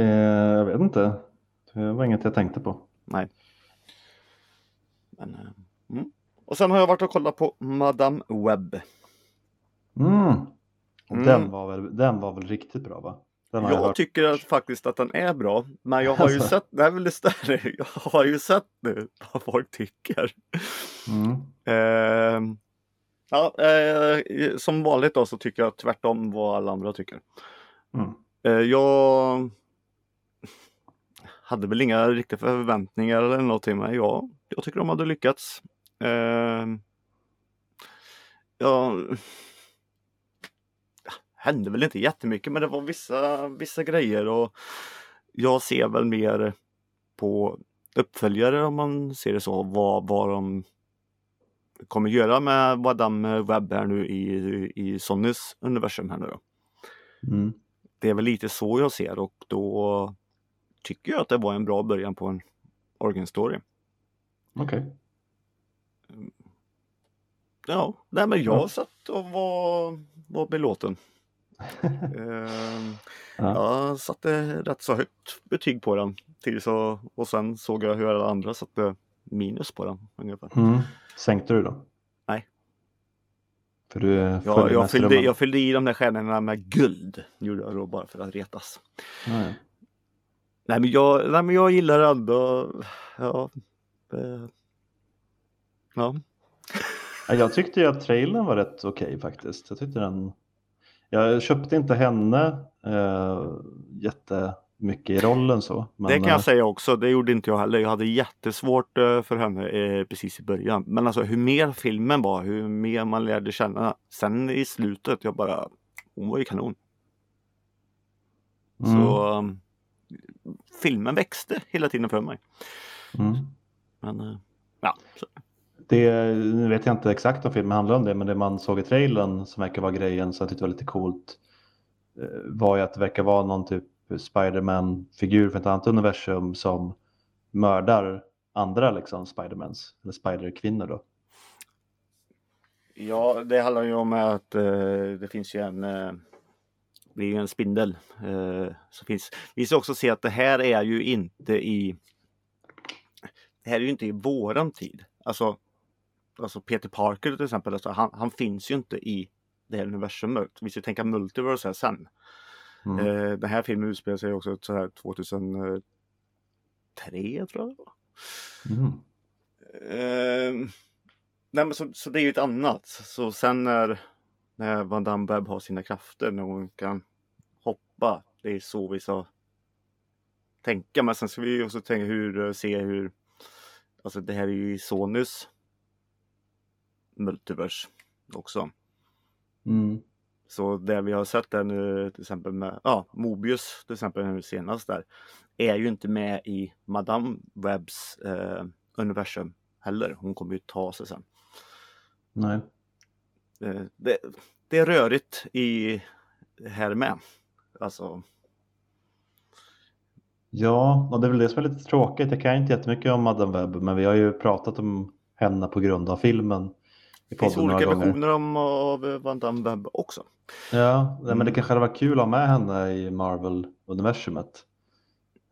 Eh, jag vet inte. Det var inget jag tänkte på. Nej. Men, eh, mm. Och sen har jag varit och kollat på Madame Webb. Mm. Mm. Den, var väl, den var väl riktigt bra va? Jag Jag tycker att, faktiskt att den är bra. Men jag har ju Alltså. sett, det är väl det större. *laughs* Jag har ju sett nu vad folk tycker. Mm. Eh, ja, eh, som vanligt då så tycker jag tvärtom vad alla andra tycker. Mm. Eh, jag hade väl inga riktiga förväntningar eller någonting men ja, jag tycker de hade lyckats. Eh, ja, hände väl inte jättemycket men det var vissa, vissa grejer och jag ser väl mer på uppföljare om man ser det så, vad, vad de kommer göra med Madame Webb här nu i, i Sonys universum här nu då. Mm. Det är väl lite så jag ser och då tycker jag att det var en bra början på en origin story. Okej. Ja, nej men jag Ja. satt och var, var belåten. *laughs* Ehm, Ja. Jag satte rätt så högt betyg på den tills och, och sen såg jag hur alla andra satte minus på den ungefär. Mm. Sänkte du då? Nej. För du är Jag, jag, fyllde, jag fyllde i de där stjärnorna med guld. Gjorde jag då bara för att retas. Ja, ja. Nej men jag, nej, men jag gillar ändå, ja. eh, ja. Ja, Jag tyckte ju att trailern var rätt okej faktiskt. Jag tyckte den... Jag köpte inte henne eh, jättemycket i rollen så. Men, det kan eh, jag säga också, det gjorde inte jag heller. Jag hade jättesvårt eh, för henne eh, precis i början. Men alltså hur mer filmen var, hur mer man lärde känna. Sen i slutet, jag bara, hon var ju kanon. mm, Så um, filmen växte hela tiden för mig. mm. Men eh, ja, så, det, nu vet jag inte exakt om filmen handlar om det, men det man såg i trailern som verkar vara grejen som jag tyckte var lite coolt eh, var ju att det verkar vara någon typ Spiderman-figur från ett annat universum som mördar andra liksom Spidermans, eller Spider-kvinnor då. ja, det handlar ju om att eh, det finns ju en eh, det är ju en spindel. Eh, som finns. Vi ska också se att det här är ju inte i Det här är ju inte i våran tid. Alltså, alltså Peter Parker till exempel, alltså, han, han finns ju inte i det här universumet. Vi ska tänka multiverse här sen. Mm. Eh, den här filmen utspelar sig också så här 2003 tror jag. Mm. Eh, nej men så, så det är ju ett annat. Så sen när, när Van Damme Webb har sina krafter, när hon kan hoppa. Det är så vi ska tänka. Men sen ska vi också tänka hur, se hur, alltså det här är ju Sonys multivers också. Mm. Så det vi har sett där nu till exempel med ja, Mobius till exempel nu senast där är ju inte med i Madame Webs eh, universum heller. Hon kommer ju ta sig sen. Nej. Eh, det, det är rörigt i här med. Alltså, Ja, och det är väl det som är lite tråkigt. Jag kan inte jättemycket om Madame Webb, men vi har ju pratat om henne på grund av filmen. Det finns olika versioner av Van Damme Webb också. Ja, men det Mm. kanske hade varit kul att ha med henne i Marvel-universumet.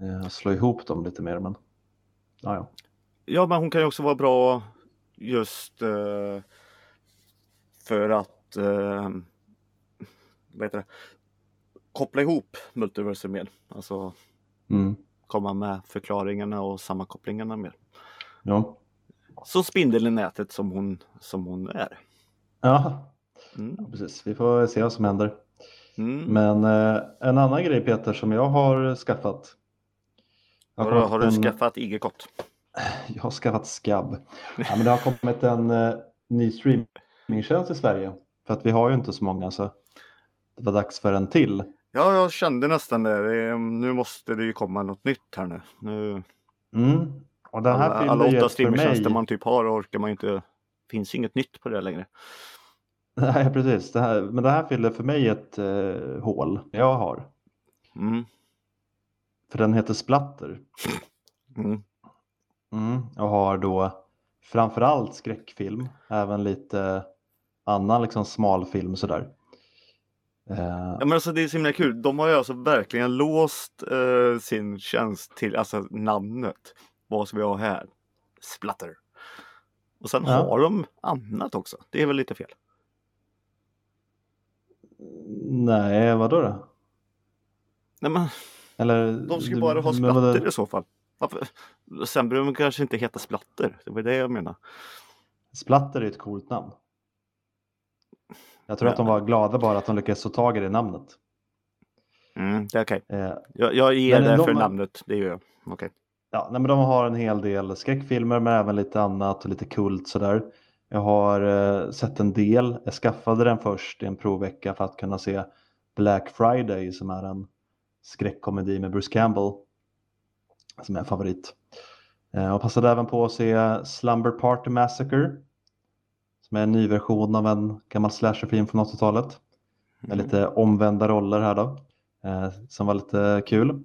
Eh, slå ihop dem lite mer, men ja, ja. Ja, men hon kan ju också vara bra just eh, för att eh, vad heter det? koppla ihop multiversum med. Alltså Mm. komma med förklaringarna och sammankopplingarna med. ja. Så spindeln i nätet som hon, som hon är. Ja, Mm. precis. Vi får se vad som händer. Mm. Men eh, en annan grej Peter som jag har skaffat. Jag Har, har du en- skaffat IG-kott? Jag har skaffat skabb. Ja, men det har kommit en eh, ny streamingtjänst i Sverige. För att vi har ju inte så många så det var dags för en till. Ja, jag kände nästan det. Nu måste det ju komma något nytt här nu. nu Mm. Och den här alla, åtta för mig. streamingtjänster man typ har orkar man ju inte. finns inget nytt på det längre. Nej, precis. Det här, men det här fyller för mig ett eh, hål jag har. Mm. För den heter Splatter. Mm. Mm. Och har då framförallt skräckfilm. Även lite annan liksom smalfilm sådär. Eh, Ja, men alltså det är så himla kul. De har ju alltså verkligen låst eh, sin tjänst till alltså namnet. Vad ska vi ha här? Splatter. Och sen Ja. har de annat också. Det är väl lite fel. nej, vadå då? Nej, men Eller, de ska du- bara ha men splatter i så fall. Varför? Sen behöver de kanske inte heta splatter. Det var det jag menade. Splatter är ett coolt namn. Jag tror att de var glada bara att de lyckades få tag i det namnet. Mm, det är okej. Eh, Jag, jag ger det de för har- namnet. Det gör jag. Okej. Ja, nej, men de har en hel del skräckfilmer men även lite annat och lite kult sådär. Jag har eh, sett en del. Jag skaffade den först i en provvecka för att kunna se Black Friday som är en skräckkomedi med Bruce Campbell. Som är en favorit. Eh, och passade även på att se Slumber Party Massacre. Som är en ny version av en gammal slasherfilm från 80-talet. Med Mm. lite omvända roller här då. Eh, som var lite kul.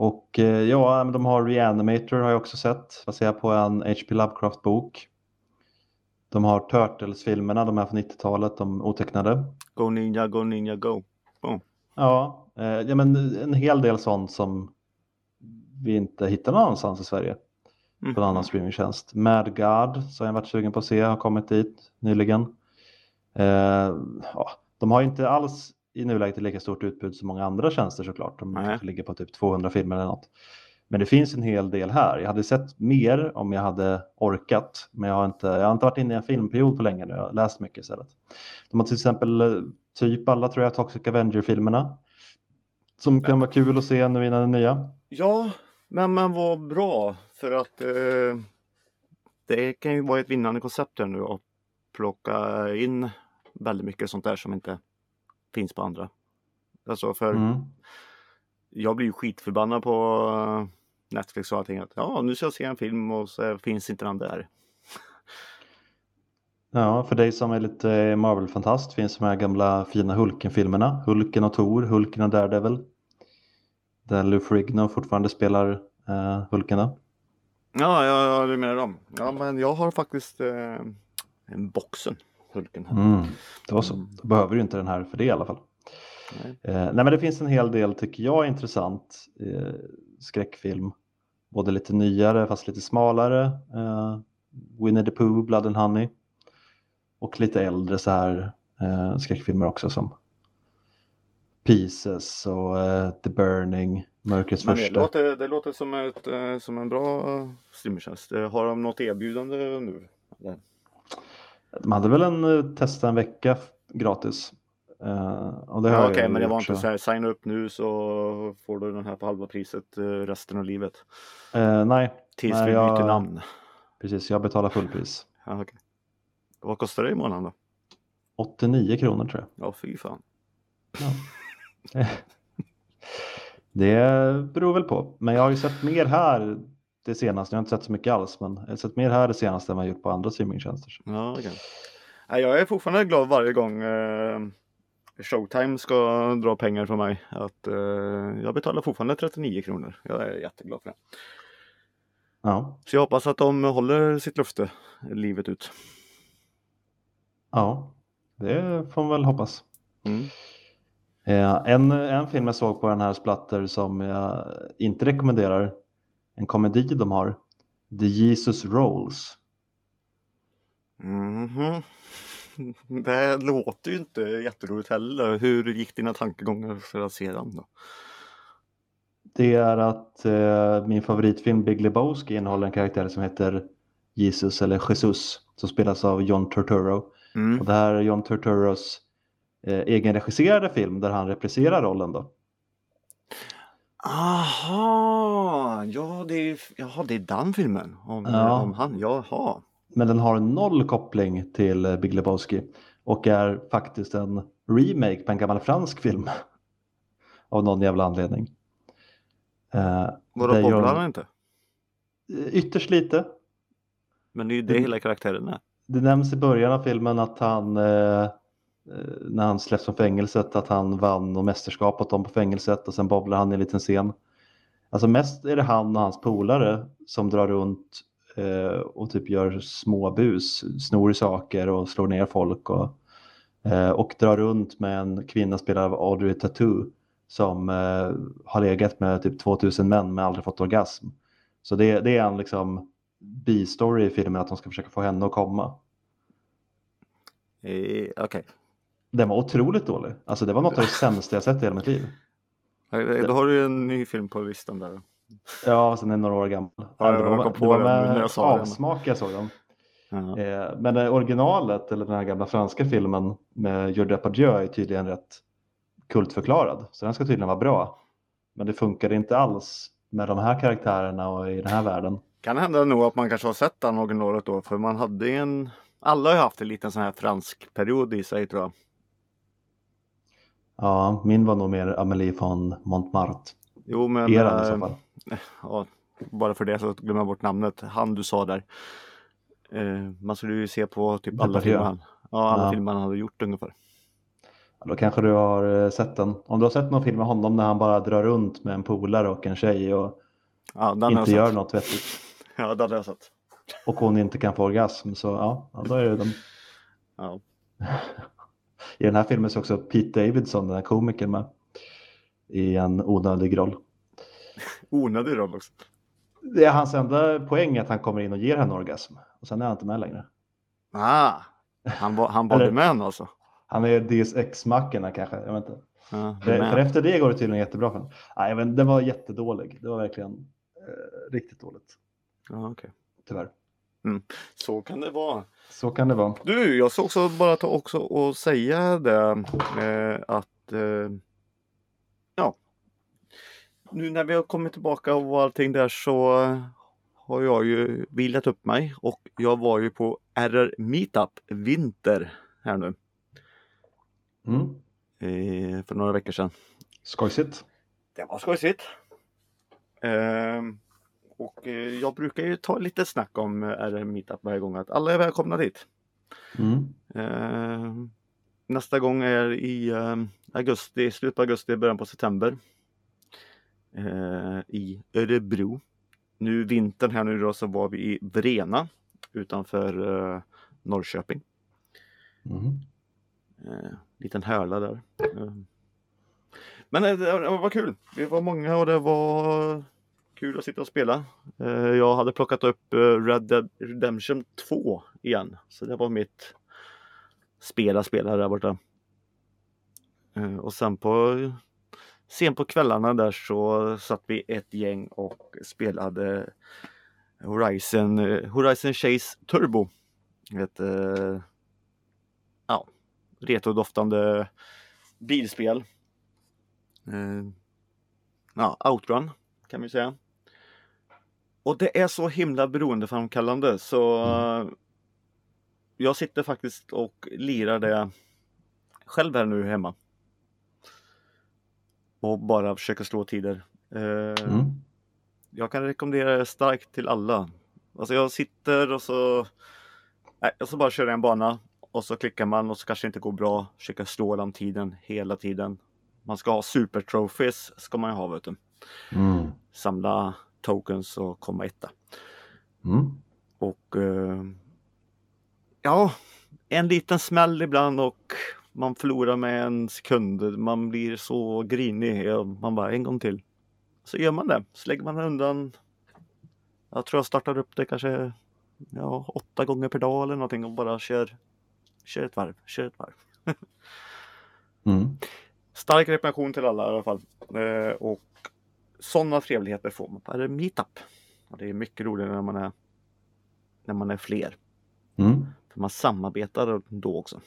Och eh, ja, de har Reanimator har jag också sett. Baserat på en H.P. Lovecraft-bok. De har Turtles-filmerna, de här från 90-talet, de otecknade. Go Ninja, Go Ninja, Go. Ja, eh, ja men en hel del sånt som vi inte hittar någon annanstans i Sverige. Mm. På en annan streamingtjänst. Mad God, som jag varit sugen på att se, har kommit dit nyligen. Eh, ja, de har inte alls i nuläget ett lika stort utbud som många andra tjänster såklart. De Nej. kanske ligger på typ 200 filmer eller något. Men det finns en hel del här. Jag hade sett mer om jag hade orkat. Men jag har inte, jag har inte varit inne i en filmperiod på länge nu. Jag har läst mycket istället. De har till exempel eh, typ alla tror jag Toxic Avenger-filmerna. Som kan vara kul att se nu innan den nya. Ja, men man var bra för att eh, det kan ju vara ett vinnande koncept nu att plocka in väldigt mycket sånt där som inte finns på andra. Alltså för Mm. jag blir ju skitförbannad på eh, Netflix och allting. Att, ja, nu ska jag se en film och så finns inte den där. *laughs* Ja, för dig som är lite Marvel-fantast finns de här gamla fina Hulken-filmerna. Hulken och Thor, Hulken och Daredevil. Där Lou Ferrigno fortfarande spelar uh, Hulkarna. Ja, ja, ja, du menar dem. Ja, men jag har faktiskt eh, en boxen Hulken. här. Mm. Det var så. Mm. Då behöver du inte den här för det i alla fall. Nej. Eh, nej, men det finns en hel del, tycker jag, intressant eh, skräckfilm. Både lite nyare fast lite smalare. Eh, Winnie the Pooh, Blood and Honey. Och lite äldre så här eh, skräckfilmer också som Pieces och eh, The Burning, Mörkrets Men det första. låter, det låter som, ett, eh, som en bra eh, streamingtjänst. Eh, Har de något erbjudande nu? De hade väl en eh, testa en vecka gratis. Och det har Ja, Okej, men det var inte så. här, signa upp nu så får du den här på halva priset eh, resten av livet. Eh, nej, Tills Nej, vi jag- byter namn. precis. Jag betalar fullpris. *laughs* Ja, okej. Vad kostar det i månaden då? 89 kronor tror jag. Ja, fy fan. Ja. *laughs* det beror väl på. Men jag har ju sett mer här det senaste. Jag har inte sett så mycket alls, men jag har sett mer här det senaste än vad jag gjort på andra streamingtjänster. Ja, okay. Jag är fortfarande glad varje gång eh, Showtime ska dra pengar från mig. Att, eh, jag betalar fortfarande 39 kronor. Jag är jätteglad för det. Ja. Så jag hoppas att de håller sitt löfte livet ut. Ja, det får man väl hoppas. Mm. Eh, en, en film jag såg på den här Splatter som jag inte rekommenderar, en komedi de har, The Jesus Rolls. Mm -hmm. *laughs* Det låter ju inte jätteroligt heller. Hur gick dina tankegångar för att se den då? Det är att eh, min favoritfilm Big Lebowski innehåller en karaktär som heter Jesus eller Jesus som spelas av John Turturro. Mm. Och det här är John Turturros eh, egenregisserade film där han repriserar rollen då. Aha, ja det är, jaha, det är den filmen om, ja. om han, jaha. Men den har noll koppling till eh, Big Lebowski och är faktiskt en remake på en gammal fransk film. *laughs* Av någon jävla anledning. Eh, Vadå, bobblar han inte? Ytterst lite. Men det är ju det, det hela karaktären är. Det nämns i början av filmen att han eh, eh, när han släpps från fängelset att han vann och mästerskap åt dem på fängelset och sen bobblar han i en liten scen. Alltså mest är det han och hans polare som drar runt eh, och typ gör små bus, snor saker och slår ner folk och, eh, och drar runt med en kvinna spelad av Audrey Tattoo som eh, har legat med typ 2000 män men aldrig fått orgasm. Så det, det är en liksom bistory i filmen att de ska försöka få henne att komma. Eh, Okej. Okay. Den var otroligt dålig. Alltså det var något av det sämsta jag sett i hela mitt liv. Då har du en ny film på listan där. Ja, sen är några år gammal. Ja, det var, det var med avsmak jag såg den. Eh, men originalet, eller den här gamla franska filmen med Joe Depardieu är tydligen rätt kultförklarad. Så den ska tydligen vara bra. Men det funkar inte alls med de här karaktärerna och i den här världen. Kan hända nog att man kanske har sett den originalet då, för man hade en... Alla har ju haft en liten sån här fransk period i sig tror jag. Ja, min var nog mer Amélie von Montmartre. Jo, men... Eran, i så fall. *laughs* Ja, bara för det så glömmer jag bort namnet. Han du sa där. Eh, man skulle ju se på typ alla filmer han, ja, alla ja. filmer han hade gjort ungefär. Ja, då kanske du har eh, sett den. Om du har sett någon film med honom när han bara drar runt med en polare och en tjej och ja, inte gör något vettigt. *laughs* Ja, den har jag sett. Och hon inte kan få orgasm så ja, ja då är det den. Ja. *laughs* I den här filmen så också Pete Davidson, den här komikern med i en onödig roll. *laughs* onödig roll också. Det är hans enda poäng att han kommer in och ger henne orgasm och sen är han inte med längre. Ah, han, han var med alltså? Han är Deus Ex-mackorna kanske, jag vet inte. Ja, för, för, efter det går det tydligen jättebra för honom. Nej, men den var jättedålig. Det var verkligen eh, riktigt dåligt. Ja, okay. Tyvärr. Mm. Så kan det vara. Så kan det vara. Du, jag ska också bara ta också och säga det eh, att eh, ja, nu när vi har kommit tillbaka och allting där så har jag ju vilat upp mig och jag var ju på RR Meetup Vinter här nu. Mm. Eh, för några veckor sedan. Skojsigt. Det var skojsigt. Eh, och eh, jag brukar ju ta lite snack om RR Meetup varje gång att alla är välkomna dit. Mm. Ehm, nästa gång är i augusti, slutet på augusti, början på september. Eh, I Örebro. Nu vintern här nu då så var vi i Vrena utanför eh, Norrköping. Mm eh, liten hörla där. Eh. Men det var kul. Vi var många och det var kul att sitta och spela. Eh, jag hade plockat upp eh, Red Dead Redemption 2 igen. Så det var mitt spela spela där borta. Eh, och sen på sen på kvällarna där så satt vi ett gäng och spelade Horizon, Horizon Chase Turbo. Ett, ja, retrodoftande bilspel. Ja, Outrun kan vi säga. Och det är så himla beroendeframkallande så mm. jag sitter faktiskt och lirar det själv här nu hemma. Och bara försöka slå tider. Eh, Mm. Jag kan rekommendera det starkt till alla. Alltså jag sitter och så Nej, och så bara kör jag en bana och så klickar man och så kanske det inte går bra. Försöka slå den tiden hela tiden. Man ska ha super trophies ska man ju ha vet du. Mm. Samla tokens och komma etta. Mm. Och eh, ja, en liten smäll ibland och man förlorar med en sekund. Man blir så grinig. Man bara en gång till. Så gör man det. Så lägger man undan. Jag tror jag startar upp det kanske ja, åtta gånger per dag eller någonting och bara kör, kör ett varv. Kör ett varv. *laughs* Mm. Stark rekommendation till alla i alla fall. Eh, och sådana trevligheter får man på en meetup. Och det är mycket roligare när man är, när man är fler. Mm. För man samarbetar då också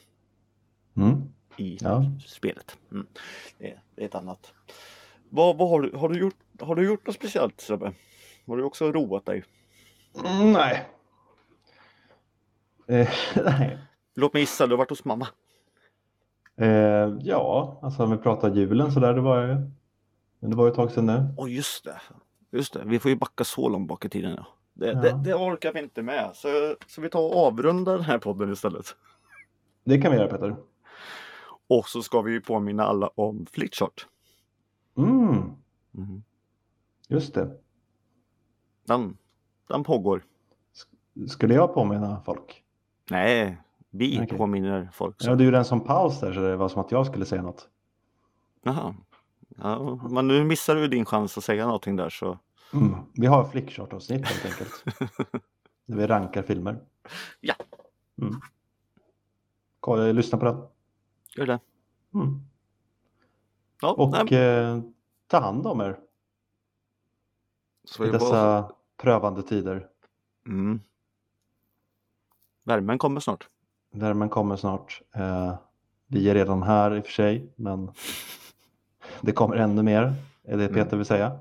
Mm. i Ja. spelet. Mm. Det, är, ett annat. Vad, vad har, du, har, du gjort, har du gjort något speciellt Sebbe? Har du också roat dig? Mm, nej. Eh, *laughs* nej. Låt mig gissa, du har varit hos mamma. Eh, ja, alltså om vi pratar julen så där, det var men det var ju ett tag sedan nu. Åh just det. Just det, vi får ju backa så långt bak i tiden. Ja. Det, Ja. det, det orkar vi inte med. Så, så vi tar och avrundar den här podden istället. Det kan vi göra Peter. Och så ska vi ju påminna alla om Flickchart. Mm, Mm. just det. Den, den pågår. Skulle jag påminna folk? Nej, vi Okej. påminner folk. Så. Ja, du gjorde en sån paus där så det var som att jag skulle säga något. Jaha. Ja, men nu missar du din chans att säga någonting där så. Mm. Vi har flickchart-avsnitt helt enkelt. *laughs* Där vi rankar filmer. Ja. Mm. Kolla, lyssna på det. Gör det. Mm. Ja, Och eh, ta hand om er i det bara- dessa prövande tider. mm. Värmen kommer snart. Värmen kommer snart. Eh, vi är redan här i och för sig, men *laughs* det kommer ännu mer, är det Peter vill säga.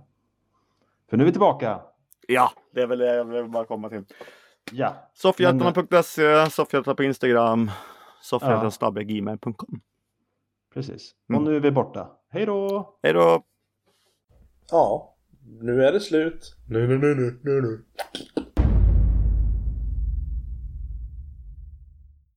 För nu är vi tillbaka. Ja, det är väl det jag vill bara komma till. Ja, Soffhjältarna.se, Soffhjältarna på Instagram, soffhjältarna.gmail.com. precis. Mm. Och nu är vi borta. Hej då! Hej då! Ja, nu är det slut. Nu, nu, nu, nu, nu, nu.